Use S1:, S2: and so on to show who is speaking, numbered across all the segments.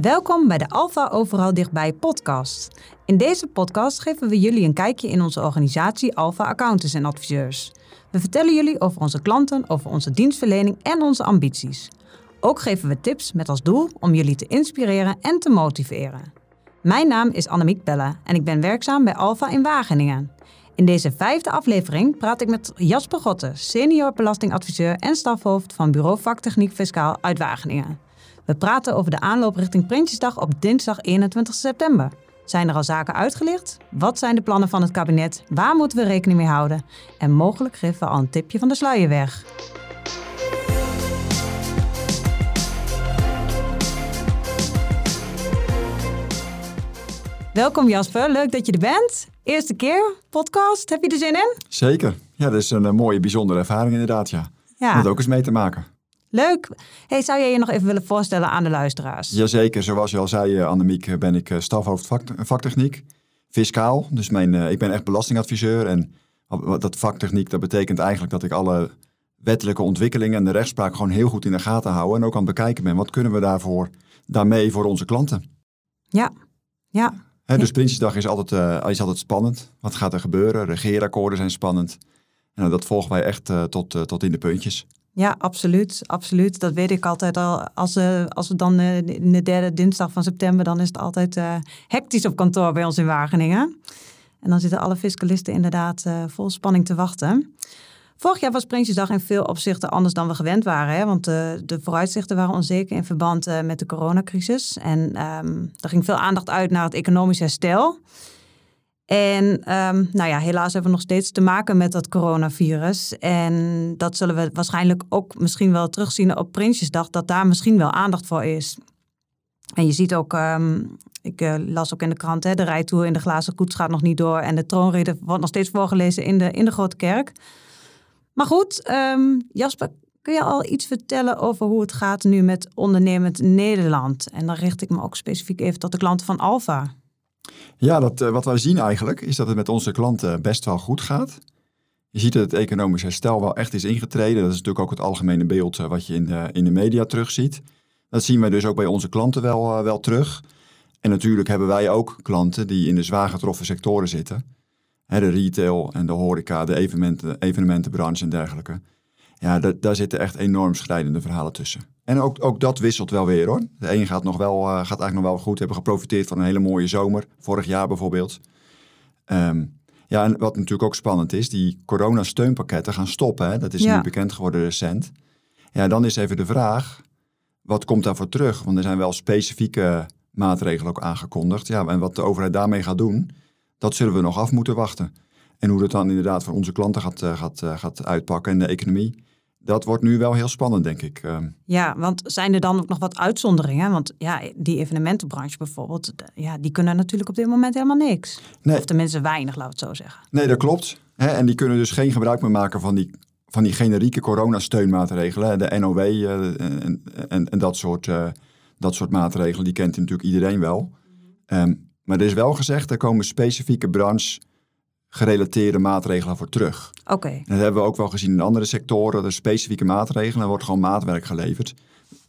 S1: Welkom bij de Alpha Overal Dichtbij podcast. In deze podcast geven we jullie een kijkje in onze organisatie Alpha Accountants en Adviseurs. We vertellen jullie over onze klanten, over onze dienstverlening en onze ambities. Ook geven we tips met als doel om jullie te inspireren en te motiveren. Mijn naam is Annemiek Belle en ik ben werkzaam bij Alpha in Wageningen. In deze vijfde aflevering praat ik met Jasper Gotte, senior belastingadviseur en stafhoofd van Bureau Vaktechniek Fiscaal uit Wageningen. We praten over de aanloop richting Prinsjesdag op dinsdag 21 september. Zijn er al zaken uitgelicht? Wat zijn de plannen van het kabinet? Waar moeten we rekening mee houden? En mogelijk geven we al een tipje van de sluier weg. Welkom Jasper, leuk dat je er bent. Eerste keer podcast, heb je er zin in?
S2: Zeker. Ja, dat is een, eh, mooie, bijzondere ervaring inderdaad, ja.
S1: Ja.
S2: Om het ook eens mee te maken.
S1: Leuk. Hey, zou jij je nog even willen voorstellen aan de luisteraars?
S2: Jazeker, zoals je al zei, eh, Annemiek, eh, ben ik eh, stafhoofd vak, vaktechniek. Fiscaal, dus mijn, ik ben echt belastingadviseur. En dat vaktechniek, dat betekent eigenlijk dat ik alle wettelijke ontwikkelingen en de rechtspraak gewoon heel goed in de gaten hou. En ook aan het bekijken ben, wat kunnen we daarvoor, daarmee voor onze klanten.
S1: Ja, ja,
S2: dus Prinsjesdag is altijd, is altijd spannend. Wat gaat er gebeuren? Regeerakkoorden zijn spannend. En nou, dat volgen wij echt tot, tot in de puntjes.
S1: Ja, absoluut, absoluut. Dat weet ik altijd al. Als, eh, als we dan eh, de derde dinsdag van september, dan is het altijd eh, hectisch op kantoor bij ons in Wageningen. En dan zitten alle fiscalisten inderdaad vol spanning te wachten. Vorig jaar was Prinsjesdag in veel opzichten anders dan we gewend waren. Hè? Want de vooruitzichten waren onzeker in verband met de coronacrisis. En ehm, er ging veel aandacht uit naar het economisch herstel. En ehm, nou ja, helaas hebben we nog steeds te maken met dat coronavirus. En dat zullen we waarschijnlijk ook misschien wel terugzien op Prinsjesdag, dat daar misschien wel aandacht voor is. En je ziet ook, ehm, ik eh, las ook in de krant, hè, de rijtour in de glazen koets gaat nog niet door. En de troonrede wordt nog steeds voorgelezen in de, in de Grote Kerk. Maar goed, ehm, Jasper, kun je al iets vertellen over hoe het gaat nu met ondernemend Nederland? En dan richt ik me ook specifiek even tot de klanten van Alfa.
S2: Ja, dat, eh, wat wij zien eigenlijk is dat het met onze klanten best wel goed gaat. Je ziet dat het economisch herstel wel echt is ingetreden. Dat is natuurlijk ook het algemene beeld eh, wat je in de, in de media terugziet. Dat zien wij dus ook bij onze klanten wel, eh, wel terug. En natuurlijk hebben wij ook klanten die in de zwaar getroffen sectoren zitten. De retail en de horeca, de evenementen, evenementenbranche en dergelijke. Ja, da- daar zitten echt enorm schrijdende verhalen tussen. En ook, ook dat wisselt wel weer hoor. De een gaat, nog wel, eh, gaat eigenlijk nog wel goed. We hebben geprofiteerd van een hele mooie zomer. Vorig jaar bijvoorbeeld. Ehm, ja, en wat natuurlijk ook spannend is, die coronasteunpakketten gaan stoppen. Hè? Dat is
S1: Ja.
S2: nu bekend geworden recent. Ja, dan is even de vraag, wat komt daarvoor terug? Want er zijn wel specifieke maatregelen ook aangekondigd. Ja, en wat de overheid daarmee gaat doen, dat zullen we nog af moeten wachten. En hoe dat dan inderdaad voor onze klanten gaat, eh, gaat, eh, gaat uitpakken en de economie, dat wordt nu wel heel spannend, denk ik. Ehm,
S1: Ja, want zijn er dan ook nog wat uitzonderingen? Want ja, die evenementenbranche bijvoorbeeld, ja, die kunnen natuurlijk op dit moment helemaal niks.
S2: Nee.
S1: Of tenminste weinig, laat het zo zeggen.
S2: Nee, dat klopt. Hè, en die kunnen dus geen gebruik meer maken van die, van die generieke coronasteunmaatregelen. De NOW eh, en, en, en dat, soort, dat soort maatregelen, die kent natuurlijk iedereen wel. Ehm, maar er is wel gezegd, er komen specifieke branche gerelateerde maatregelen voor terug.
S1: Oké,
S2: En dat hebben we ook wel gezien in andere sectoren. Er specifieke maatregelen, er wordt gewoon maatwerk geleverd.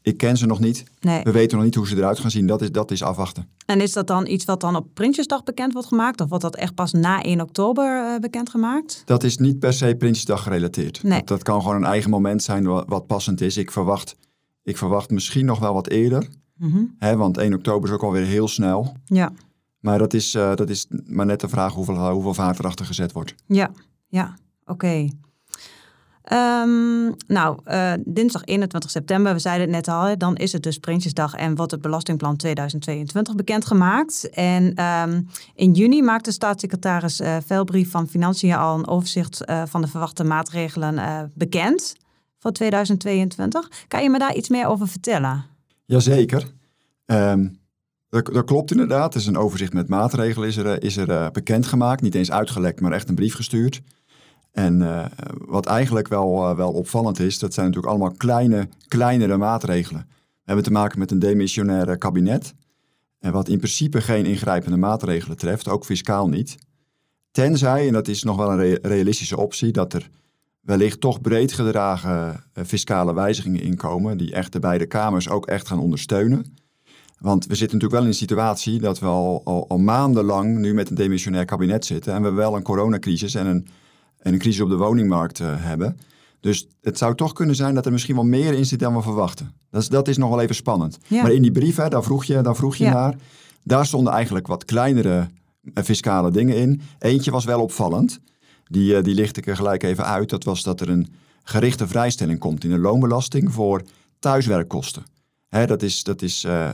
S2: Ik ken ze nog niet.
S1: nee.
S2: We weten nog niet hoe ze eruit gaan zien. Dat is, dat is afwachten.
S1: En is dat dan iets wat dan op Prinsjesdag bekend wordt gemaakt? Of wordt dat echt pas na 1 oktober eh, bekendgemaakt?
S2: Dat is niet per se Prinsjesdag gerelateerd.
S1: Nee.
S2: Dat, dat kan gewoon een eigen moment zijn wat, wat passend is. Ik verwacht, ik verwacht misschien nog wel wat eerder.
S1: Mhm.
S2: Hè, want 1 oktober is ook alweer heel snel.
S1: Ja,
S2: Maar dat is, eh, dat is maar net de vraag hoeveel, hoeveel vaart erachter gezet wordt.
S1: ja, ja, oké. Ehm, nou, eh, dinsdag 21 september, we zeiden het net al, dan is het dus Prinsjesdag en wordt het Belastingplan 2022 bekendgemaakt. En ehm, in juni maakte staatssecretaris eh Velbrief van Financiën al een overzicht eh, van de verwachte maatregelen eh, bekend voor 2022. Kan je me daar iets meer over vertellen?
S2: Jazeker. Ehm dat, klopt inderdaad. Er is een overzicht met maatregelen is er, eh, is er eh, bekendgemaakt. Niet eens uitgelekt, maar echt een brief gestuurd. En eh, wat eigenlijk wel, wel opvallend is, dat zijn natuurlijk allemaal kleine, kleinere maatregelen. We hebben te maken met een demissionaire kabinet. En wat in principe geen ingrijpende maatregelen treft, ook fiscaal niet. Tenzij, en dat is nog wel een re- realistische optie, dat er wellicht toch breed gedragen fiscale wijzigingen inkomen, die echt de beide kamers ook echt gaan ondersteunen. Want we zitten natuurlijk wel in een situatie dat we al, al, al maandenlang nu met een demissionair kabinet zitten. En we wel een coronacrisis en een, en een crisis op de woningmarkt uh, hebben. Dus het zou toch kunnen zijn dat er misschien wel meer in zit dan we verwachten. Dat is, dat is nog wel even spannend.
S1: Ja.
S2: Maar in die brief, hè, daar vroeg je, daar vroeg je
S1: Ja.
S2: naar. Daar stonden eigenlijk wat kleinere eh, fiscale dingen in. Eentje was wel opvallend. Die, eh, die licht ik er gelijk even uit. Dat was dat er een gerichte vrijstelling komt in de loonbelasting voor thuiswerkkosten. Hè, dat is, dat is eh, eh,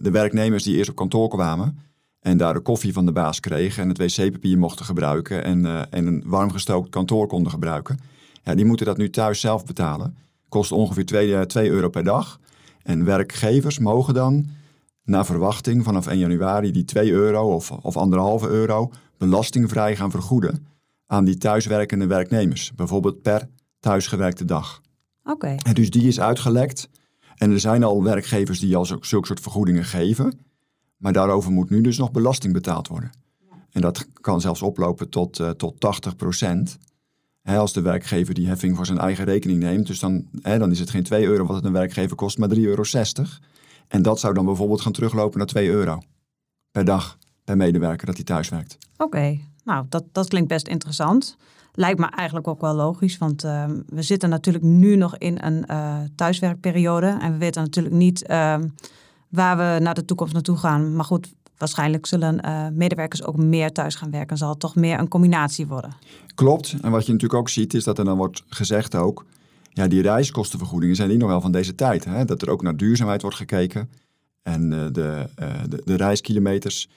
S2: de werknemers die eerst op kantoor kwamen en daar de koffie van de baas kregen en het wc-papier mochten gebruiken en, eh, en een warmgestookt kantoor konden gebruiken. Ja, die moeten dat nu thuis zelf betalen. Kost ongeveer 2, 2 euro per dag. En werkgevers mogen dan, naar verwachting vanaf 1 januari, die 2 euro of, of anderhalve euro belastingvrij gaan vergoeden aan die thuiswerkende werknemers. Bijvoorbeeld per thuisgewerkte dag.
S1: Oké.
S2: Dus die is uitgelekt. En er zijn al werkgevers die al zulke soort vergoedingen geven. Maar daarover moet nu dus nog belasting betaald worden. En dat kan zelfs oplopen tot, eh, tot 80 procent. als de werkgever die heffing voor zijn eigen rekening neemt. Dus dan, hè, dan is het geen 2 euro wat het een werkgever kost, maar 3,60 euro. En dat zou dan bijvoorbeeld gaan teruglopen naar 2 euro per dag per medewerker dat hij thuis werkt.
S1: Oké, nou dat, dat klinkt best interessant. Lijkt me eigenlijk ook wel logisch, want ehm, we zitten natuurlijk nu nog in een eh, thuiswerkperiode. En we weten natuurlijk niet ehm, waar we naar de toekomst naartoe gaan. Maar goed, waarschijnlijk zullen eh, medewerkers ook meer thuis gaan werken. Zal het toch meer een combinatie worden?
S2: Klopt. En wat je natuurlijk ook ziet, is dat er dan wordt gezegd ook... ja, die reiskostenvergoedingen zijn die nog wel van deze tijd. Hè? Dat er ook naar duurzaamheid wordt gekeken. En eh, de, de, de reiskilometers...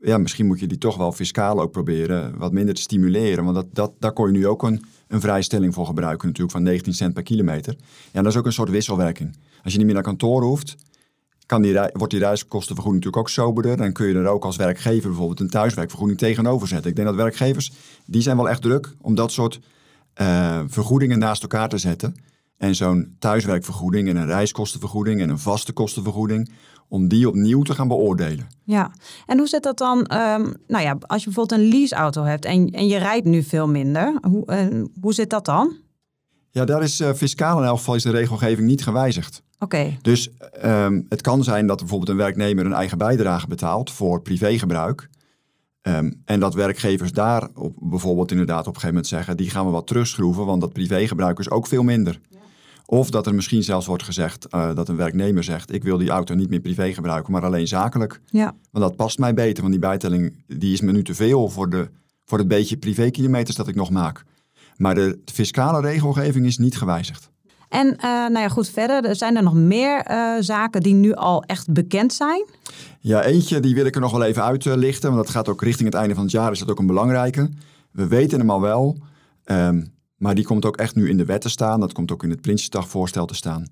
S2: ja, misschien moet je die toch wel fiscaal ook proberen wat minder te stimuleren. Want dat, dat, daar kon je nu ook een, een vrijstelling voor gebruiken natuurlijk van 19 cent per kilometer. Ja, dat is ook een soort wisselwerking. Als je niet meer naar kantoor hoeft, kan die, wordt die reiskostenvergoeding natuurlijk ook soberder. Dan kun je er ook als werkgever bijvoorbeeld een thuiswerkvergoeding tegenover zetten. Ik denk dat werkgevers, die zijn wel echt druk om dat soort eh, vergoedingen naast elkaar te zetten. En zo'n thuiswerkvergoeding en een reiskostenvergoeding en een vaste kostenvergoeding, om die opnieuw te gaan beoordelen.
S1: Ja, en hoe zit dat dan? ehm, nou ja, als je bijvoorbeeld een leaseauto hebt en, en je rijdt nu veel minder, hoe, eh, hoe zit dat dan?
S2: Ja, daar is eh, fiscaal in elk geval is de regelgeving niet gewijzigd.
S1: Oké,
S2: Dus ehm, het kan zijn dat bijvoorbeeld een werknemer een eigen bijdrage betaalt voor privégebruik. Ehm, en dat werkgevers daar op, bijvoorbeeld inderdaad op een gegeven moment zeggen... die gaan we wat terugschroeven, want dat privégebruik is ook veel minder. Of dat er misschien zelfs wordt gezegd eh, dat een werknemer zegt... ik wil die auto niet meer privé gebruiken, maar alleen zakelijk.
S1: ja.
S2: Want dat past mij beter, want die bijtelling die is me nu te veel... voor, de, voor het beetje privékilometers dat ik nog maak. Maar de fiscale regelgeving is niet gewijzigd.
S1: En eh, nou ja, goed, verder er zijn er nog meer eh, zaken die nu al echt bekend zijn.
S2: Ja, eentje die wil ik er nog wel even uitlichten. Want dat gaat ook richting het einde van het jaar. Is dat ook een belangrijke. We weten hem al wel. ehm, maar die komt ook echt nu in de wet te staan. Dat komt ook in het Prinsjesdagvoorstel te staan.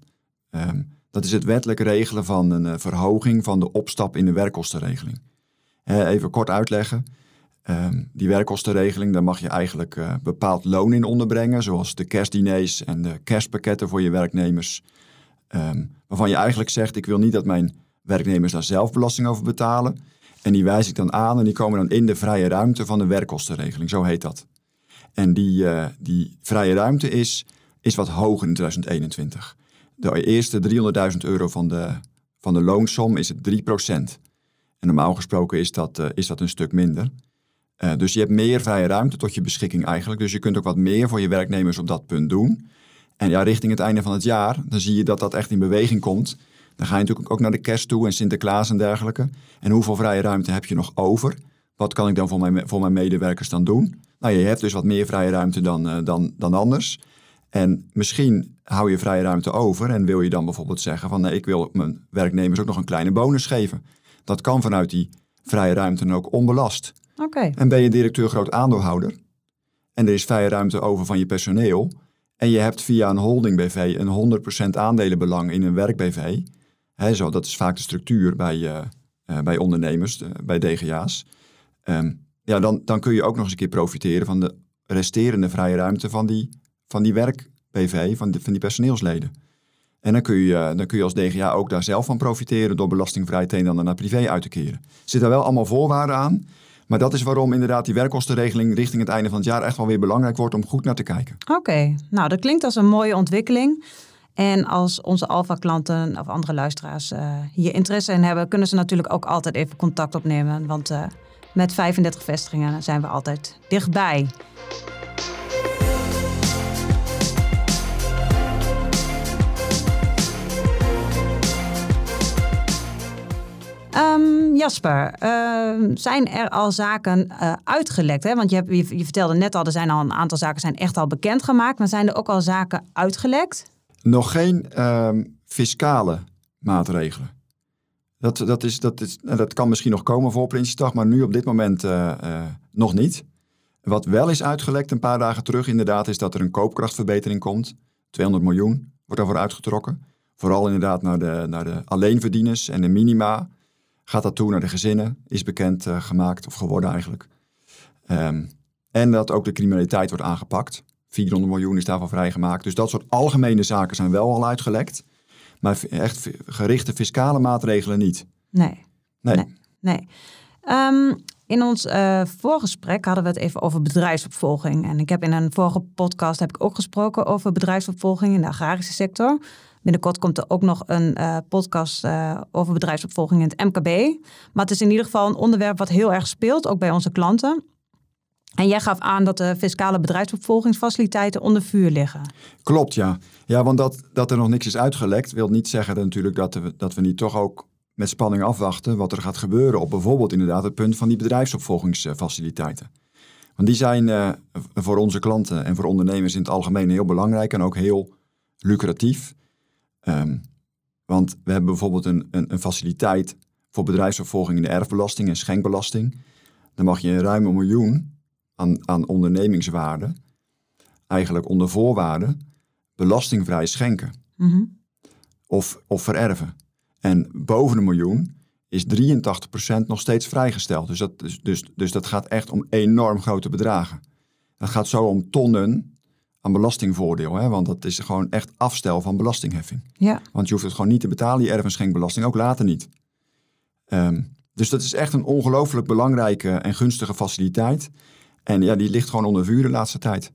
S2: Ehm, dat is het wettelijk regelen van een eh, verhoging van de opstap in de werkkostenregeling. Even kort uitleggen. Ehm, die werkkostenregeling, daar mag je eigenlijk eh, bepaald loon in onderbrengen. Zoals de kerstdiners en de kerstpakketten voor je werknemers. Ehm, waarvan je eigenlijk zegt, ik wil niet dat mijn werknemers daar zelf belasting over betalen. En die wijs ik dan aan en die komen dan in de vrije ruimte van de werkkostenregeling. Zo heet dat. En die, eh, die vrije ruimte is, is wat hoger in 2021. De eerste 300.000 euro van de, van de loonsom is het 3% En normaal gesproken is dat, eh, is dat een stuk minder. Eh, dus je hebt meer vrije ruimte tot je beschikking eigenlijk. Dus je kunt ook wat meer voor je werknemers op dat punt doen. En ja, richting het einde van het jaar, dan zie je dat dat echt in beweging komt. Dan ga je natuurlijk ook naar de kerst toe en Sinterklaas en dergelijke. En hoeveel vrije ruimte heb je nog over? Wat kan ik dan voor mijn, voor mijn medewerkers dan doen? Nou, je hebt dus wat meer vrije ruimte dan, eh, dan, dan anders. En misschien hou je vrije ruimte over en wil je dan bijvoorbeeld zeggen van nee, ik wil mijn werknemers ook nog een kleine bonus geven. Dat kan vanuit die vrije ruimte ook onbelast.
S1: Oké,
S2: En ben je directeur groot aandeelhouder en er is vrije ruimte over van je personeel en je hebt via een holding BV een 100% aandelenbelang in een werk BV, hè, zo, dat is vaak de structuur bij, eh, eh, bij ondernemers, bij DGA's, Ehm, ja, dan, dan kun je ook nog eens een keer profiteren van de resterende vrije ruimte van die, van die werk BV, van van die personeelsleden. En dan kun, je, dan kun je als DGA ook daar zelf van profiteren door belastingvrij het een naar privé uit te keren. Er zitten wel allemaal voorwaarden aan. Maar dat is waarom inderdaad die werkkostenregeling richting het einde van het jaar echt wel weer belangrijk wordt om goed naar te kijken.
S1: oké. Nou, dat klinkt als een mooie ontwikkeling. En als onze Alfa-klanten of andere luisteraars uh, hier interesse in hebben, kunnen ze natuurlijk ook altijd even contact opnemen. Want uh, met 35 vestigingen zijn we altijd dichtbij. Um, Jasper, uh, zijn er al zaken uh, uitgelekt? Hè? Want je, je, vertelde net al, er zijn al een aantal zaken zijn echt al bekendgemaakt. Maar zijn er ook al zaken uitgelekt?
S2: Nog geen uh, fiscale maatregelen. Dat, dat, is, dat, is, dat kan misschien nog komen voor Prinsjesdag, maar nu op dit moment uh, nog niet. Wat wel is uitgelekt een paar dagen terug inderdaad, is dat er een koopkrachtverbetering komt. 200 miljoen wordt daarvoor uitgetrokken. Vooral inderdaad naar de, naar de alleenverdieners en de minima gaat dat toe naar de gezinnen, is bekend uh, gemaakt of geworden eigenlijk. Um, en dat ook de criminaliteit wordt aangepakt. 400 miljoen is daarvan vrijgemaakt. Dus dat soort algemene zaken zijn wel al uitgelekt. Maar echt gerichte fiscale maatregelen niet.
S1: Nee. Nee. nee, nee. Um, in ons uh, voorgesprek hadden we het even over bedrijfsopvolging. En ik heb in een vorige podcast heb ik ook gesproken over bedrijfsopvolging in de agrarische sector. Binnenkort komt er ook nog een uh, podcast uh, over bedrijfsopvolging in het MKB. Maar het is in ieder geval een onderwerp wat heel erg speelt, ook bij onze klanten. En jij gaf aan dat de fiscale bedrijfsopvolgingsfaciliteiten onder vuur liggen.
S2: Klopt, ja. Ja, want dat, dat er nog niks is uitgelekt, wil niet zeggen dat natuurlijk dat we, dat we niet toch ook met spanning afwachten wat er gaat gebeuren op bijvoorbeeld inderdaad het punt van die bedrijfsopvolgingsfaciliteiten. Want die zijn uh, voor onze klanten en voor ondernemers in het algemeen heel belangrijk en ook heel lucratief. Um, want we hebben bijvoorbeeld een, een, een, faciliteit voor bedrijfsopvolging in de erfbelasting en schenkbelasting. Dan mag je ruim een miljoen aan, aan ondernemingswaarde, eigenlijk onder voorwaarden, belastingvrij schenken. Mm -hmm. of, of vererven. En boven een miljoen is 83% nog steeds vrijgesteld. Dus dat, dus, dus, dus dat gaat echt om enorm grote bedragen. Dat gaat zo om tonnen aan belastingvoordeel. Hè? Want dat is gewoon echt afstel van belastingheffing. Ja. Want je hoeft het gewoon niet te betalen, die erf- en schenkbelasting, ook later niet. Um, dus dat is echt een ongelooflijk belangrijke en gunstige faciliteit. En ja, die ligt gewoon onder vuur de laatste tijd.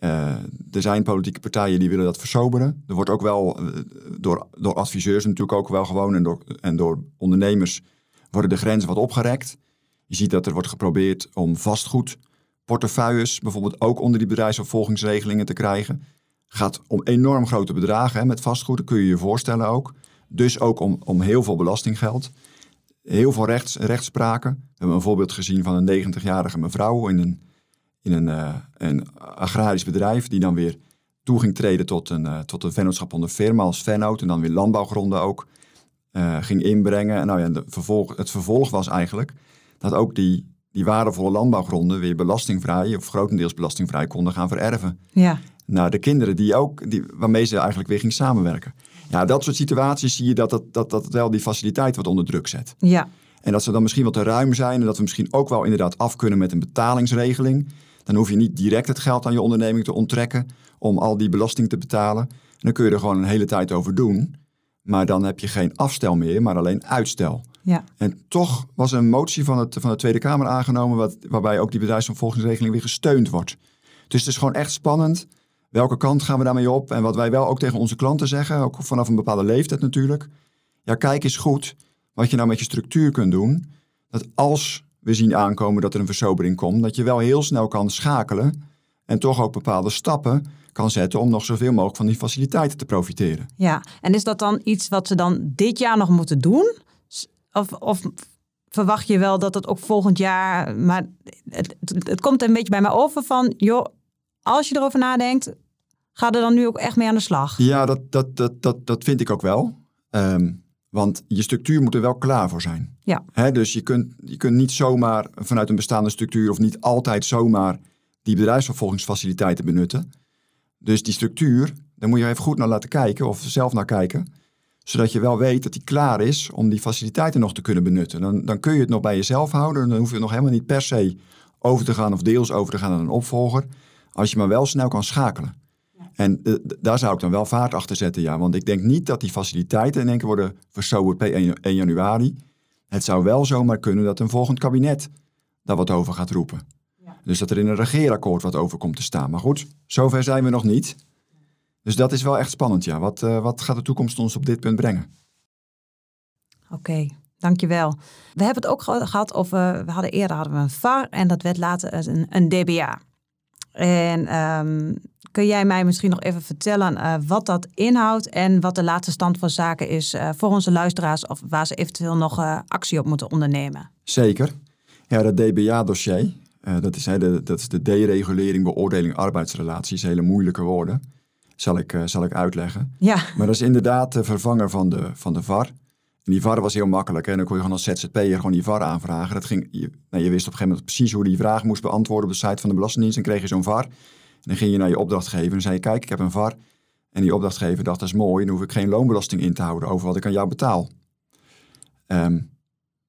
S2: Uh, er zijn politieke partijen die willen dat versoberen. Er wordt ook wel uh, door, door adviseurs natuurlijk ook wel gewoon en door, en door ondernemers worden de grenzen wat opgerekt. Je ziet dat er wordt geprobeerd om vastgoed portefeuilles bijvoorbeeld ook onder die bedrijfsopvolgingsregelingen te krijgen. Gaat om enorm grote bedragen hè, met vastgoed, dat kun je je voorstellen ook. Dus ook om, om heel veel belastinggeld. Heel veel rechts, rechtspraken. We hebben een voorbeeld gezien van een 90-jarige mevrouw in een, in een, uh, een agrarisch bedrijf, die dan weer toe ging treden tot een, uh, tot een vennootschap onder firma als vennoot en dan weer landbouwgronden ook uh, ging inbrengen. En nou ja, de vervolg, het vervolg was eigenlijk dat ook die die waardevolle landbouwgronden weer belastingvrij of grotendeels belastingvrij konden gaan vererven. Ja. Naar de kinderen die ook, die, waarmee ze eigenlijk weer ging samenwerken. Ja, dat soort situaties zie je dat, dat, dat, dat wel die faciliteit wat onder druk zet. Ja. En dat ze dan misschien wat te ruim zijn en dat we misschien ook wel inderdaad af kunnen met een betalingsregeling. Dan hoef je niet direct het geld aan je onderneming te onttrekken om al die belasting te betalen. En dan kun je er gewoon een hele tijd over doen. Maar dan heb je geen afstel meer, maar alleen uitstel. Ja. En toch was een motie van, het, van de Tweede Kamer aangenomen, wat, waarbij ook die bedrijfsopvolgingsregeling weer gesteund wordt. Dus het is gewoon echt spannend. Welke kant gaan we daarmee op? En wat wij wel ook tegen onze klanten zeggen, ook vanaf een bepaalde leeftijd natuurlijk. Ja, kijk eens goed wat je nou met je structuur kunt doen. Dat als we zien aankomen dat er een versobering komt, dat je wel heel snel kan schakelen en toch ook bepaalde stappen kan zetten om nog zoveel mogelijk van die faciliteiten te profiteren.
S1: Ja, en is dat dan iets wat ze dan dit jaar nog moeten doen? Of, of verwacht je wel dat het ook volgend jaar. Maar het, het, komt een beetje bij mij over van. joh, als je erover nadenkt. ga er dan nu ook echt mee aan de slag.
S2: Ja, dat, dat, dat, dat, dat vind ik ook wel. Um, want je structuur moet er wel klaar voor zijn. Ja. He, dus je kunt, je kunt niet zomaar vanuit een bestaande structuur. of niet altijd zomaar die bedrijfsvervolgingsfaciliteiten benutten. Dus die structuur, daar moet je even goed naar laten kijken. of zelf naar kijken zodat je wel weet dat die klaar is om die faciliteiten nog te kunnen benutten. Dan, dan kun je het nog bij jezelf houden. Dan hoef je nog helemaal niet per se over te gaan of deels over te gaan naar een opvolger. Als je maar wel snel kan schakelen. En uh, daar zou ik dan wel vaart achter zetten, ja. Want ik denk niet dat die faciliteiten in één keer worden versoberd per 1, 1 januari. Het zou wel zomaar kunnen dat een volgend kabinet daar wat over gaat roepen. Ja. Dus dat er in een regeerakkoord wat over komt te staan. Maar goed, zover zijn we nog niet. Dus dat is wel echt spannend, ja. Wat, uh, wat gaat de toekomst ons op dit punt brengen?
S1: Oké, dankjewel. We hebben het ook gehad over, we hadden eerder hadden we een VAR en dat werd later een, een DBA. En um, kun jij mij misschien nog even vertellen uh, wat dat inhoudt en wat de laatste stand van zaken is uh, voor onze luisteraars of waar ze eventueel nog uh, actie op moeten ondernemen?
S2: Zeker. Ja, dat DBA-dossier, dat, is, hè, de, dat is de deregulering, beoordeling arbeidsrelaties, hele moeilijke woorden. Zal ik, zal ik uitleggen.
S1: Ja.
S2: Maar dat is inderdaad de vervanger van de, van de VAR. En die VAR was heel makkelijk. Hè? Dan kon je gewoon als ZZP'er gewoon die VAR aanvragen. Dat ging, je, je wist op een gegeven moment precies hoe die vraag moest beantwoorden op de site van de Belastingdienst. En kreeg je zo'n VAR. En dan ging je naar je opdrachtgever en zei je, kijk, ik heb een VAR. En die opdrachtgever dacht, dat is mooi, dan hoef ik geen loonbelasting in te houden over wat ik aan jou betaal. Um,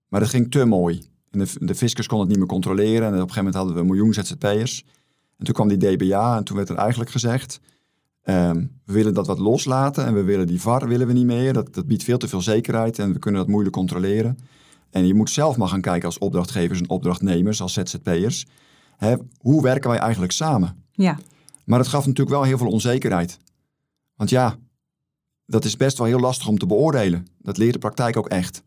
S2: maar dat ging te mooi. En de, de fiscus kon het niet meer controleren. En op een gegeven moment hadden we een miljoen ZZP'ers. En toen kwam die DBA en toen werd er eigenlijk gezegd... Um, we willen dat wat loslaten en we willen die VAR willen we niet meer. Dat, dat biedt veel te veel zekerheid en we kunnen dat moeilijk controleren. En je moet zelf maar gaan kijken als opdrachtgevers en opdrachtnemers, als ZZP'ers. Hè, hoe werken wij eigenlijk samen?
S1: Ja.
S2: Maar het gaf natuurlijk wel heel veel onzekerheid. Want ja, dat is best wel heel lastig om te beoordelen. Dat leert de praktijk ook echt.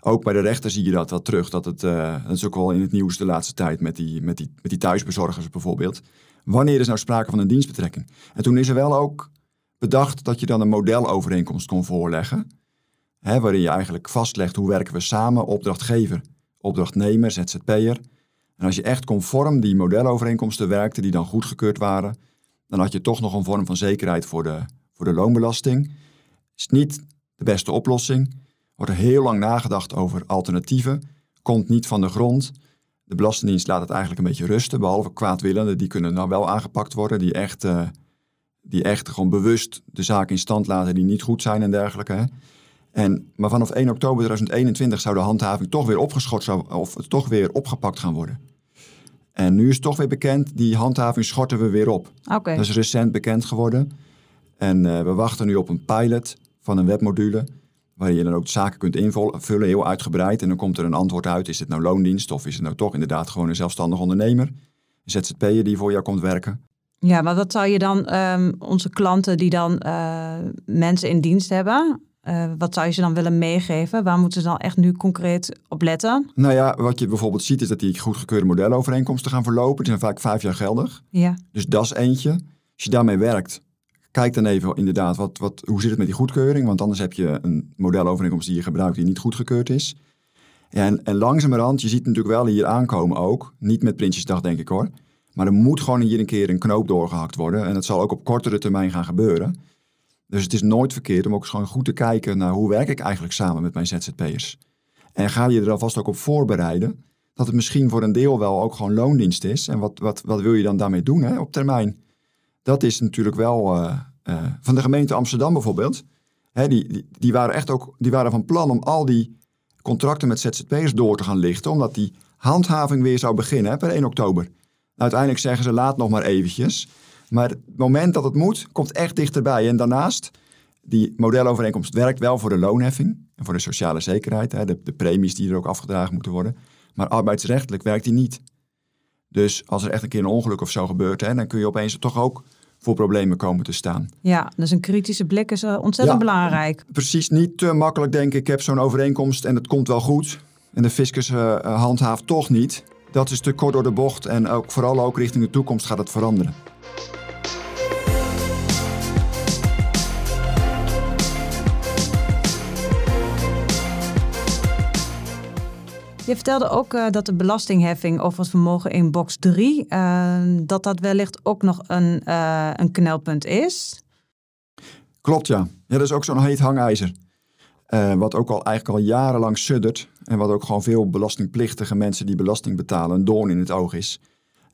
S2: Ook bij de rechter zie je dat wel terug. Dat, het, uh, dat is ook wel in het nieuws de laatste tijd met die, met die, met die thuisbezorgers bijvoorbeeld. Wanneer is nou sprake van een dienstbetrekking? En toen is er wel ook bedacht dat je dan een modelovereenkomst kon voorleggen. Hè, waarin je eigenlijk vastlegt hoe werken we samen, opdrachtgever, opdrachtnemer, ZZP'er. En als je echt conform die modelovereenkomsten werkte, die dan goedgekeurd waren, dan had je toch nog een vorm van zekerheid voor de, voor de loonbelasting. Is niet de beste oplossing. Wordt er heel lang nagedacht over alternatieven. Komt niet van de grond. De Belastingdienst laat het eigenlijk een beetje rusten, behalve kwaadwillenden, die kunnen nou wel aangepakt worden, die echt, uh, die echt gewoon bewust de zaak in stand laten die niet goed zijn en dergelijke. Hè. En, maar vanaf 1 oktober 2021 zou de handhaving toch weer opgeschort zou, of toch weer opgepakt gaan worden. En nu is toch weer bekend, die handhaving schorten we weer op.
S1: Okay.
S2: Dat is recent bekend geworden. En uh, we wachten nu op een pilot van een webmodule waar je dan ook zaken kunt invullen, heel uitgebreid. En dan komt er een antwoord uit, is het nou loondienst of is het nou toch inderdaad gewoon een zelfstandig ondernemer? Een ZZP'er die voor jou komt werken.
S1: Ja, maar wat zou je dan, um, onze klanten die dan uh, mensen in dienst hebben, uh, wat zou je ze dan willen meegeven? Waar moeten ze dan echt nu concreet op letten?
S2: Nou ja, wat je bijvoorbeeld ziet is dat die goedgekeurde modelovereenkomsten gaan verlopen. Die zijn vaak vijf jaar geldig.
S1: Ja.
S2: Dus dat is eentje. Als je daarmee werkt, Kijk dan even inderdaad, wat, wat, hoe zit het met die goedkeuring? Want anders heb je een modelovereenkomst die je gebruikt die niet goedgekeurd is. En, en langzamerhand, je ziet natuurlijk wel hier aankomen ook. Niet met Prinsjesdag denk ik hoor. Maar er moet gewoon hier een keer een knoop doorgehakt worden. En dat zal ook op kortere termijn gaan gebeuren. Dus het is nooit verkeerd om ook eens gewoon goed te kijken naar hoe werk ik eigenlijk samen met mijn ZZP'ers. En ga je er alvast ook op voorbereiden dat het misschien voor een deel wel ook gewoon loondienst is. En wat, wat, wat wil je dan daarmee doen hè, op termijn? Dat is natuurlijk wel uh, uh, van de gemeente Amsterdam bijvoorbeeld. Hè, die, die, die, waren echt ook die waren van plan om al die contracten met ZZP'ers door te gaan lichten, omdat die handhaving weer zou beginnen per 1 oktober. Uiteindelijk zeggen ze laat nog maar eventjes. Maar het moment dat het moet, komt echt dichterbij. En daarnaast, die modelovereenkomst werkt wel voor de loonheffing en voor de sociale zekerheid, hè, de, de premies die er ook afgedragen moeten worden. Maar arbeidsrechtelijk werkt die niet. Dus als er echt een keer een ongeluk of zo gebeurt, hè, dan kun je opeens toch ook voor problemen komen te staan.
S1: Ja, dus een kritische blik is uh, ontzettend ja, belangrijk.
S2: Precies, niet te makkelijk denken, ik heb zo'n overeenkomst en het komt wel goed. En de fiscus uh, handhaaft toch niet. Dat is te kort door de bocht en ook, vooral ook richting de toekomst gaat het veranderen.
S1: Je vertelde ook uh, dat de belastingheffing over het vermogen in box 3, uh, dat dat wellicht ook nog een, uh, een knelpunt is.
S2: Klopt, ja. ja dat is ook zo'n heet hangijzer. wat ook al eigenlijk al jarenlang suddert. En wat ook gewoon veel belastingplichtige mensen die belasting betalen een doorn in het oog is.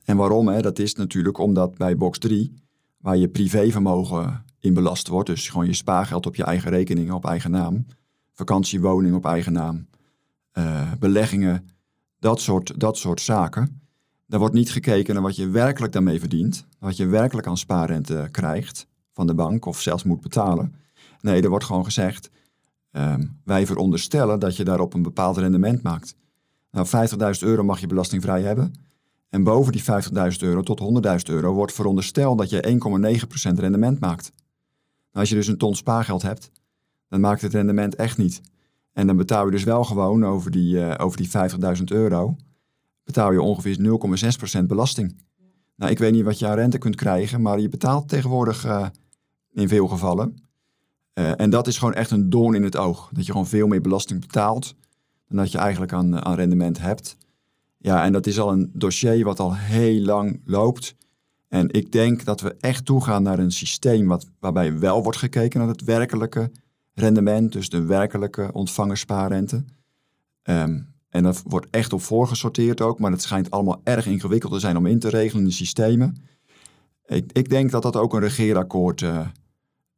S2: En waarom? Hè? Dat is natuurlijk omdat bij box 3, waar je privévermogen in belast wordt, dus gewoon je spaargeld op je eigen rekening, op eigen naam, vakantiewoning op eigen naam, uh, beleggingen, dat soort, dat soort zaken. Daar wordt niet gekeken naar wat je werkelijk daarmee verdient, wat je werkelijk aan spaarrente krijgt van de bank of zelfs moet betalen. Nee, er wordt gewoon gezegd, um, wij veronderstellen dat je daarop een bepaald rendement maakt. Nou, 50.000 euro mag je belastingvrij hebben. En boven die 50.000 euro tot 100.000 euro wordt verondersteld dat je 1,9% rendement maakt. als je dus een ton spaargeld hebt, dan maakt het rendement echt niet. En dan betaal je dus wel gewoon over die, uh, over die 50.000 euro, betaal je ongeveer 0,6% belasting. Nou, ik weet niet wat je aan rente kunt krijgen, maar je betaalt tegenwoordig uh, in veel gevallen. Uh, en dat is gewoon echt een doorn in het oog. Dat je gewoon veel meer belasting betaalt dan dat je eigenlijk aan, aan rendement hebt. Ja, en dat is al een dossier wat al heel lang loopt. En ik denk dat we echt toegaan naar een systeem wat, waarbij wel wordt gekeken naar het werkelijke rendement, dus de werkelijke ontvangerspaarrente. Um, en dat wordt echt op voorgesorteerd ook, maar het schijnt allemaal erg ingewikkeld te zijn om in te regelen in de systemen. Ik, ik denk dat dat ook een regeerakkoord uh,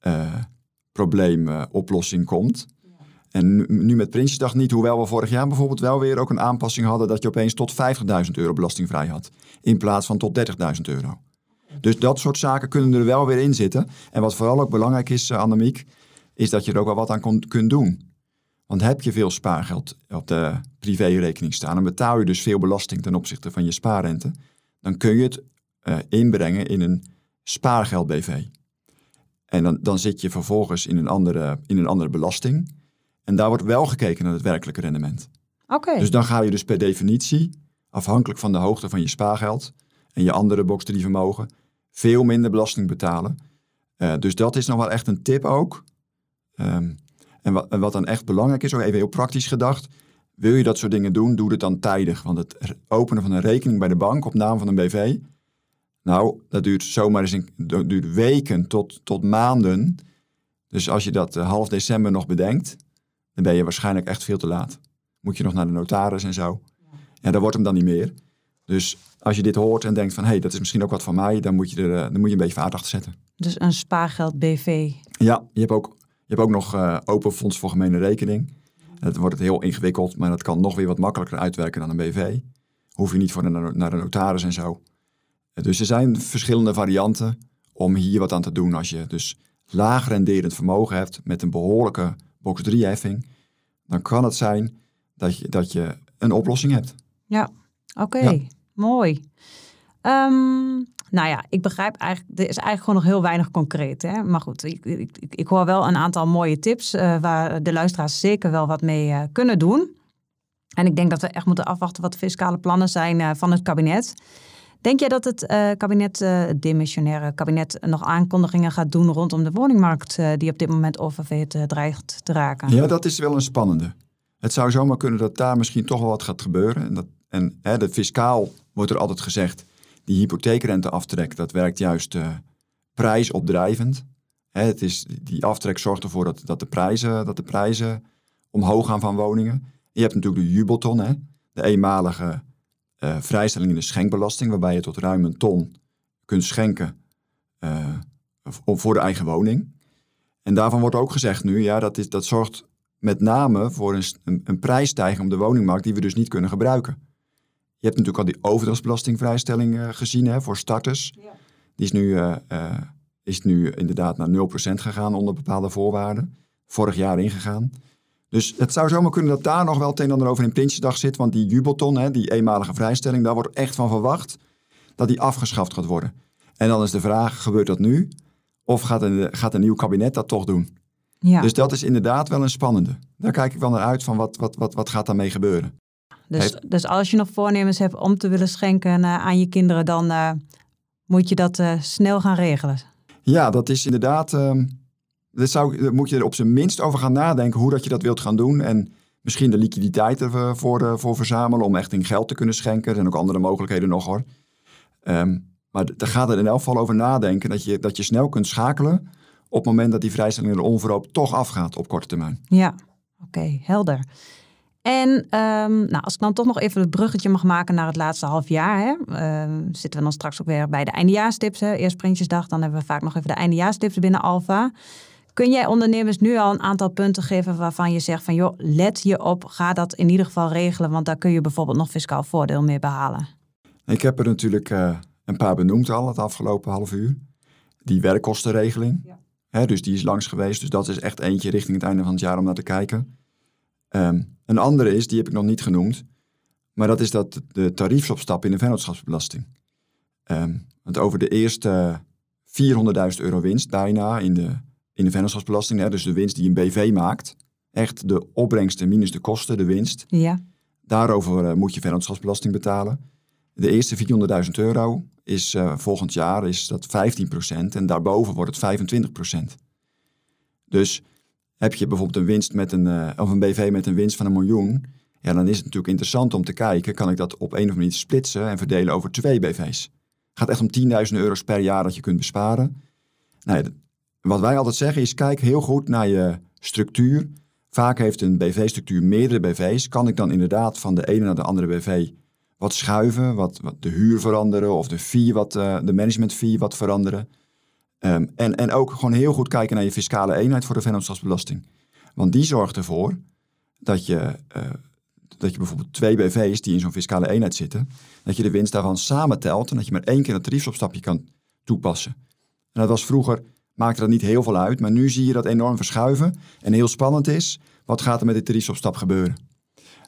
S2: uh, probleem, uh, oplossing komt. En nu, nu, met Prinsjesdag niet, hoewel we vorig jaar bijvoorbeeld wel weer ook een aanpassing hadden dat je opeens tot 50.000 euro belastingvrij had, in plaats van tot 30.000 euro. Dus dat soort zaken kunnen er wel weer in zitten. En wat vooral ook belangrijk is, Annemiek, is dat je er ook wel wat aan kon, kunt doen. Want heb je veel spaargeld op de privérekening staan en betaal je dus veel belasting ten opzichte van je spaarrente, dan kun je het uh, inbrengen in een spaargeld-BV. En dan, dan zit je vervolgens in een, andere, in een andere belasting. En daar wordt wel gekeken naar het werkelijke rendement.
S1: Oké.
S2: Dus dan ga je dus per definitie, afhankelijk van de hoogte van je spaargeld en je andere box 3 vermogen, veel minder belasting betalen. Uh, dus dat is nog wel echt een tip ook. Um, en wat, en wat dan echt belangrijk is, ook even heel praktisch gedacht, wil je dat soort dingen doen, doe het dan tijdig. Want het openen van een rekening bij de bank op naam van een BV, nou, dat duurt zomaar eens een, dat duurt weken tot, tot maanden. Dus als je dat uh, half december nog bedenkt, dan ben je waarschijnlijk echt veel te laat. Moet je nog naar de notaris en zo. Ja, dat wordt hem dan niet meer. Dus als je dit hoort en denkt van, hé, hey, dat is misschien ook wat van mij, dan moet je er dan moet je een beetje vaart achter zetten.
S1: Dus een spaargeld BV.
S2: Ja, je hebt ook hebt ook nog uh, open fonds voor gemene rekening. Dat wordt het heel ingewikkeld, maar dat kan nog weer wat makkelijker uitwerken dan een BV. Hoef je niet voor naar een notaris en zo. Dus er zijn verschillende varianten om hier wat aan te doen als je dus laag renderend vermogen hebt met een behoorlijke box 3 heffing. Dan kan het zijn dat je, dat je een oplossing hebt.
S1: Ja, oké. Okay. Ja. Mooi. Um, nou ja, ik begrijp eigenlijk, er is eigenlijk gewoon nog heel weinig concreet. Hè? Maar goed, ik, ik, ik hoor wel een aantal mooie tips uh, waar de luisteraars zeker wel wat mee uh, kunnen doen. En ik denk dat we echt moeten afwachten wat de fiscale plannen zijn uh, van het kabinet. Denk jij dat het kabinet, het demissionaire kabinet, nog aankondigingen gaat doen rondom de woningmarkt die op dit moment oververhit dreigt te raken?
S2: Ja, dat is wel een spannende. Het zou zomaar kunnen dat daar misschien toch wel wat gaat gebeuren. En, dat, en hè, de fiscaal wordt er altijd gezegd, die hypotheekrenteaftrek, dat werkt juist uh, prijsopdrijvend. Hè, het is, die aftrek zorgt ervoor dat, dat, de prijzen, dat de prijzen omhoog gaan van woningen. Je hebt natuurlijk de jubelton, hè, de eenmalige uh, vrijstelling in de schenkbelasting, waarbij je tot ruim een ton kunt schenken uh, voor de eigen woning. En daarvan wordt ook gezegd nu, ja, dat, is, dat zorgt met name voor een, een prijsstijging op de woningmarkt die we dus niet kunnen gebruiken. Je hebt natuurlijk al die overdrachtsbelastingvrijstelling uh, gezien hè, voor starters. Ja. Die is nu, uh, uh, is nu inderdaad naar 0% gegaan onder bepaalde voorwaarden. Vorig jaar ingegaan. Dus het zou zomaar kunnen dat daar nog wel het een en ander over in Prinsjesdag zit. Want die jubelton, hè, die eenmalige vrijstelling, daar wordt echt van verwacht dat die afgeschaft gaat worden. En dan is de vraag, gebeurt dat nu? Of gaat een, gaat een nieuw kabinet dat toch doen? Ja. Dus dat is inderdaad wel een spannende. Daar kijk ik wel naar uit van wat, wat, wat, wat gaat daarmee gebeuren.
S1: Dus, dus als je nog voornemens hebt om te willen schenken uh, aan je kinderen, dan uh, moet je dat uh, snel gaan regelen.
S2: Ja, dat is inderdaad. Ehm, dat zou, moet je er op zijn minst over gaan nadenken hoe dat je dat wilt gaan doen. En misschien de liquiditeit ervoor voor verzamelen om echt in geld te kunnen schenken. Er zijn ook andere mogelijkheden nog hoor. Um, maar daar gaat er in elk geval over nadenken dat je, dat je snel kunt schakelen op het moment dat die vrijstelling er onverhoopt toch afgaat op korte termijn.
S1: Ja, oké, helder. En um, nou, als ik dan toch nog even het bruggetje mag maken naar het laatste half jaar. Hè, uh, zitten we dan straks ook weer bij de eindejaarstips. Hè. Eerst Prinsjesdag, dan hebben we vaak nog even de eindejaarstips binnen Alfa. Kun jij ondernemers nu al een aantal punten geven waarvan je zegt van joh, let je op, ga dat in ieder geval regelen, want daar kun je bijvoorbeeld nog fiscaal voordeel mee behalen.
S2: Ik heb er natuurlijk uh, een paar benoemd al het afgelopen half uur. Die werkkostenregeling, ja. hè, dus die is langs geweest, dus dat is echt eentje richting het einde van het jaar om naar te kijken. Um, een andere is, die heb ik nog niet genoemd, maar dat is dat de tariefsopstap in de vennootschapsbelasting. Um, want over de eerste 400.000 euro winst bijna in de in de vennootschapsbelasting, hè, dus de winst die een BV maakt, echt de opbrengsten minus de kosten, de winst,
S1: Ja.
S2: daarover eh, moet je vennootschapsbelasting betalen. De eerste 400.000 euro is eh, volgend jaar is dat 15% en daarboven wordt het 25%. Dus heb je bijvoorbeeld een winst met een, eh, of een BV met een winst van een miljoen, ja, dan is het natuurlijk interessant om te kijken, kan ik dat op een of andere manier splitsen en verdelen over twee BV's? Het gaat echt om 10.000 euro's per jaar dat je kunt besparen. Nou wat wij altijd zeggen is, kijk heel goed naar je structuur. Vaak heeft een BV-structuur meerdere BV's. Kan ik dan inderdaad van de ene naar de andere BV wat schuiven, wat, wat de huur veranderen of de fee, wat, eh, de management fee wat veranderen. Ehm, en, en ook gewoon heel goed kijken naar je fiscale eenheid voor de vennootschapsbelasting. Want die zorgt ervoor dat je, eh, dat je bijvoorbeeld twee BV's die in zo'n fiscale eenheid zitten, dat je de winst daarvan samentelt en dat je maar één keer een tariefopstapje kan toepassen. En dat was vroeger, maakte dat niet heel veel uit, maar nu zie je dat enorm verschuiven en heel spannend is, wat gaat er met dit tariefopstap gebeuren?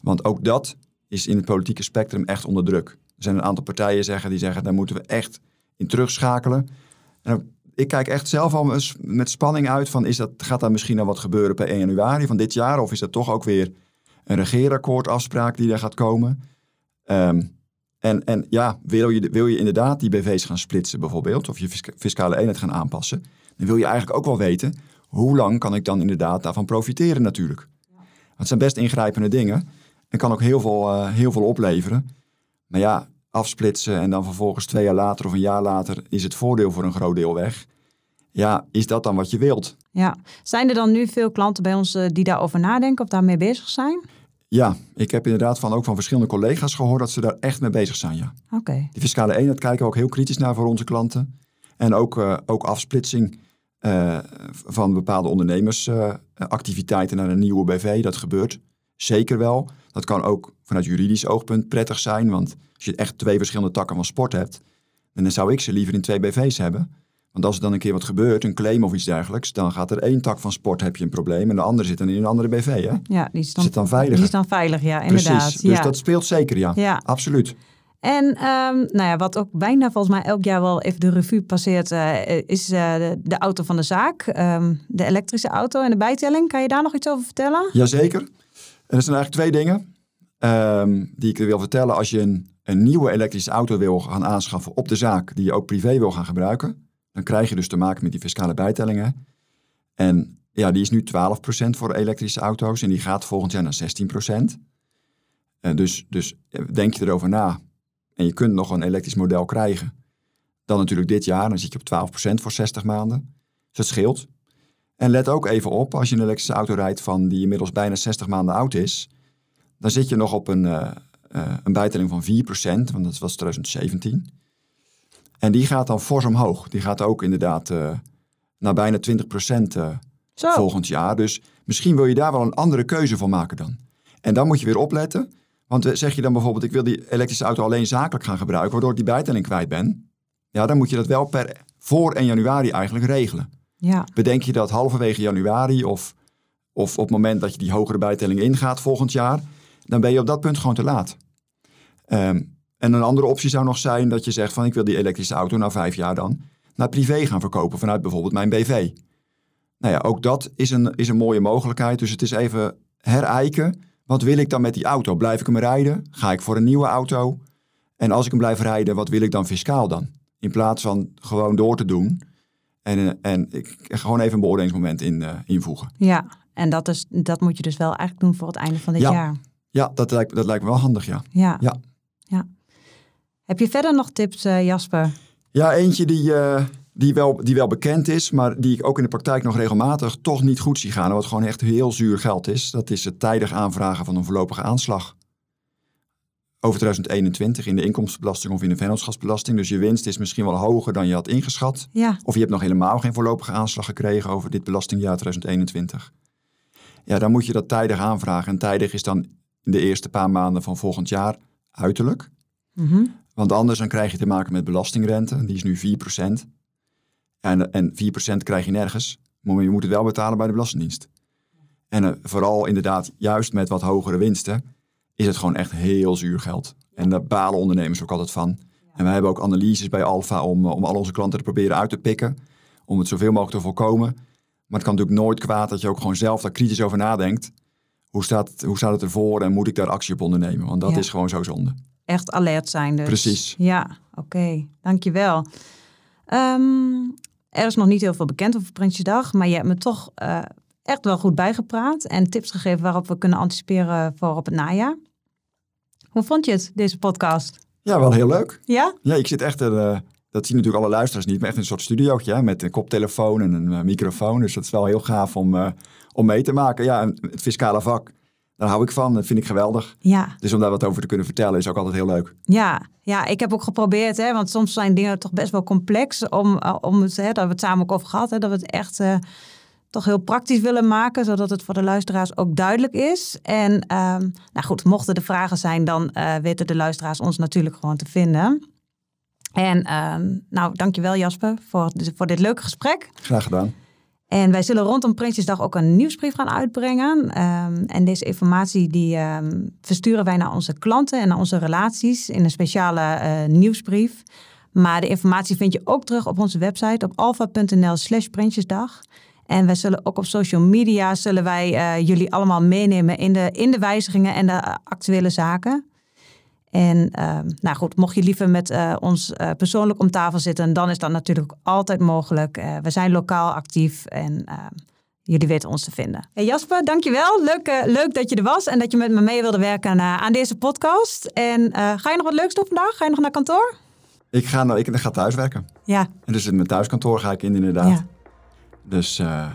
S2: Want ook dat is in het politieke spectrum echt onder druk. Er zijn een aantal partijen zeggen, die zeggen, daar moeten we echt in terugschakelen. En ik kijk echt zelf al met spanning uit van, is dat, gaat daar misschien al wat gebeuren per 1 januari van dit jaar? Of is dat toch ook weer een regeerakkoordafspraak die daar gaat komen? Ehm, en, en ja, wil je, wil je inderdaad die BV's gaan splitsen bijvoorbeeld, of je fisca- fiscale eenheid gaan aanpassen, dan wil je eigenlijk ook wel weten, hoe lang kan ik dan inderdaad daarvan profiteren natuurlijk? Want het zijn best ingrijpende dingen en kan ook heel veel, eh, heel veel opleveren. Maar ja, afsplitsen en dan vervolgens twee jaar later of een jaar later is het voordeel voor een groot deel weg. Ja, is dat dan wat je wilt?
S1: ja. Zijn er dan nu veel klanten bij ons eh, die daarover nadenken of daarmee bezig zijn?
S2: Ja, ik heb inderdaad van, ook van verschillende collega's gehoord dat ze daar echt mee bezig zijn, ja.
S1: Oké.
S2: Die fiscale eenheid kijken we ook heel kritisch naar voor onze klanten. En ook, eh, ook afsplitsing eh, van bepaalde ondernemersactiviteiten naar een nieuwe BV. Dat gebeurt zeker wel. Dat kan ook vanuit juridisch oogpunt prettig zijn. Want als je echt twee verschillende takken van sport hebt, dan zou ik ze liever in twee BV's hebben. Want als er dan een keer wat gebeurt, een claim of iets dergelijks, dan gaat er één tak van sport heb je een probleem en de andere zit dan in een andere BV. Hè?
S1: Ja, die is dan,
S2: Zit dan veiliger.
S1: Die is dan veilig, ja, inderdaad.
S2: Precies. Dus
S1: ja.
S2: dat speelt zeker, ja.
S1: Ja.
S2: Absoluut.
S1: En ehm, nou ja, wat ook bijna volgens mij elk jaar wel even de revue passeert, eh, is eh, de, de auto van de zaak. Ehm, de elektrische auto en de bijtelling. Kan je daar nog iets over vertellen?
S2: Jazeker. En er zijn eigenlijk twee dingen ehm, die ik wil vertellen. Als je een, een nieuwe elektrische auto wil gaan aanschaffen op de zaak, die je ook privé wil gaan gebruiken, dan krijg je dus te maken met die fiscale bijtellingen. En ja, die is nu 12% voor elektrische auto's en die gaat volgend jaar naar 16%. En dus, dus denk je erover na en je kunt nog een elektrisch model krijgen. Dan natuurlijk dit jaar, dan zit je op 12% voor 60 maanden. Dus dat scheelt. En let ook even op, als je een elektrische auto rijdt van die inmiddels bijna 60 maanden oud is, dan zit je nog op een, eh, eh, een bijtelling van 4%, want dat was 2017. En die gaat dan fors omhoog. Die gaat ook inderdaad eh, naar bijna 20% eh
S1: Zo.
S2: volgend jaar. Dus misschien wil je daar wel een andere keuze van maken dan. En dan moet je weer opletten. Want zeg je dan bijvoorbeeld, ik wil die elektrische auto alleen zakelijk gaan gebruiken, waardoor ik die bijtelling kwijt ben. Ja, dan moet je dat wel per voor 1 januari eigenlijk regelen.
S1: Ja,
S2: Bedenk je dat halverwege januari of, of op het moment dat je die hogere bijtelling ingaat volgend jaar, dan ben je op dat punt gewoon te laat. Ehm, en een andere optie zou nog zijn dat je zegt van ik wil die elektrische auto na vijf jaar dan naar privé gaan verkopen vanuit bijvoorbeeld mijn BV. Nou ja, ook dat is een, is een mooie mogelijkheid. Dus het is even herijken. Wat wil ik dan met die auto? Blijf ik hem rijden? Ga ik voor een nieuwe auto? En als ik hem blijf rijden, wat wil ik dan fiscaal dan? In plaats van gewoon door te doen. En, eh, en ik gewoon even een beoordelingsmoment in, eh, invoegen.
S1: ja. En dat, is, dat moet je dus wel eigenlijk doen voor het einde van dit
S2: Ja.
S1: jaar.
S2: Ja, dat lijkt, dat lijkt me wel handig, ja.
S1: Ja.
S2: Ja.
S1: ja. Heb je verder nog tips, eh, Jasper?
S2: Ja, eentje die, die, wel, die wel bekend is, maar die ik ook in de praktijk nog regelmatig toch niet goed zie gaan. Wat gewoon echt heel zuur geld is. Dat is het tijdig aanvragen van een voorlopige aanslag. Over 2021 in de inkomstenbelasting of in de vennootschapsbelasting. Dus je winst is misschien wel hoger dan je had ingeschat.
S1: Ja,
S2: Of je hebt nog helemaal geen voorlopige aanslag gekregen over dit belastingjaar 2021. Ja, dan moet je dat tijdig aanvragen. En tijdig is dan in de eerste paar maanden van volgend jaar uiterlijk.
S1: Mhm.
S2: Want anders dan krijg je te maken met belastingrente. Die is nu 4%. En, en 4% krijg je nergens. Maar je moet het wel betalen bij de Belastingdienst. En eh, vooral inderdaad, juist met wat hogere winsten, is het gewoon echt heel zuur geld. En daar balen ondernemers ook altijd van. En wij hebben ook analyses bij Alfa om, eh, om al onze klanten te proberen uit te pikken. Om het zoveel mogelijk te voorkomen. Maar het kan natuurlijk nooit kwaad dat je ook gewoon zelf daar kritisch over nadenkt. Hoe staat, het, hoe staat het ervoor en moet ik daar actie op ondernemen? Want dat
S1: Ja.
S2: is gewoon zo zonde.
S1: Echt alert zijn dus.
S2: Precies.
S1: Ja, oké. Dankjewel. Ehm er is nog niet heel veel bekend over Prinsjesdag, maar je hebt me toch eh, echt wel goed bijgepraat en tips gegeven waarop we kunnen anticiperen voor op het najaar. Hoe vond je het, deze podcast?
S2: Ja, wel heel leuk.
S1: Ja?
S2: Ja, ik zit echt er, eh, dat zien natuurlijk alle luisteraars niet, maar echt in een soort studiootje hè, met een koptelefoon en een eh, microfoon. Dus dat is wel heel gaaf om, eh, om mee te maken. Ja, het fiscale vak, daar hou ik van. Dat vind ik geweldig.
S1: Ja,
S2: Dus om daar wat over te kunnen vertellen is ook altijd heel leuk.
S1: ja, ja. Ik heb ook geprobeerd, hè, want soms zijn dingen toch best wel complex om, om het, hè, daar hebben we het samen ook over gehad, hè, dat we het echt toch heel praktisch willen maken, zodat het voor de luisteraars ook duidelijk is. En ehm, nou goed, mochten er vragen zijn, dan eh, weten de luisteraars ons natuurlijk gewoon te vinden. En ehm, nou, dankjewel Jasper voor, voor dit leuke gesprek.
S2: Graag gedaan.
S1: En wij zullen rondom Prinsjesdag ook een nieuwsbrief gaan uitbrengen. Ehm, en deze informatie die versturen wij naar onze klanten en naar onze relaties in een speciale eh, nieuwsbrief. Maar de informatie vind je ook terug op onze website op alfa.nl slash Prinsjesdag. En wij zullen ook op social media zullen wij eh, jullie allemaal meenemen in de, in de wijzigingen en de eh, actuele zaken. En ehm, nou goed, mocht je liever met eh, ons persoonlijk om tafel zitten, dan is dat natuurlijk altijd mogelijk. We zijn lokaal actief en ehm, jullie weten ons te vinden. Hey Jasper, dankjewel. Leuk, leuk dat je er was en dat je met me mee wilde werken aan deze podcast. En ga je nog wat leuks doen vandaag? Ga je nog naar kantoor?
S2: Ik ga, nou, ik ga thuiswerken.
S1: Ja,
S2: En dus in mijn thuiskantoor ga ik in inderdaad.
S1: ja.
S2: Dus eh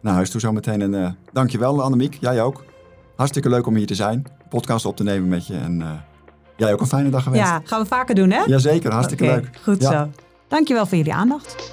S2: naar huis toe zometeen. En eh dankjewel Annemiek, jij ook. Hartstikke leuk om hier te zijn. Podcast op te nemen met je. En eh, jij ook een fijne dag gewenst.
S1: ja, gaan we vaker doen hè?
S2: Jazeker, hartstikke leuk.
S1: Goed
S2: Ja.
S1: zo. Dankjewel voor jullie aandacht.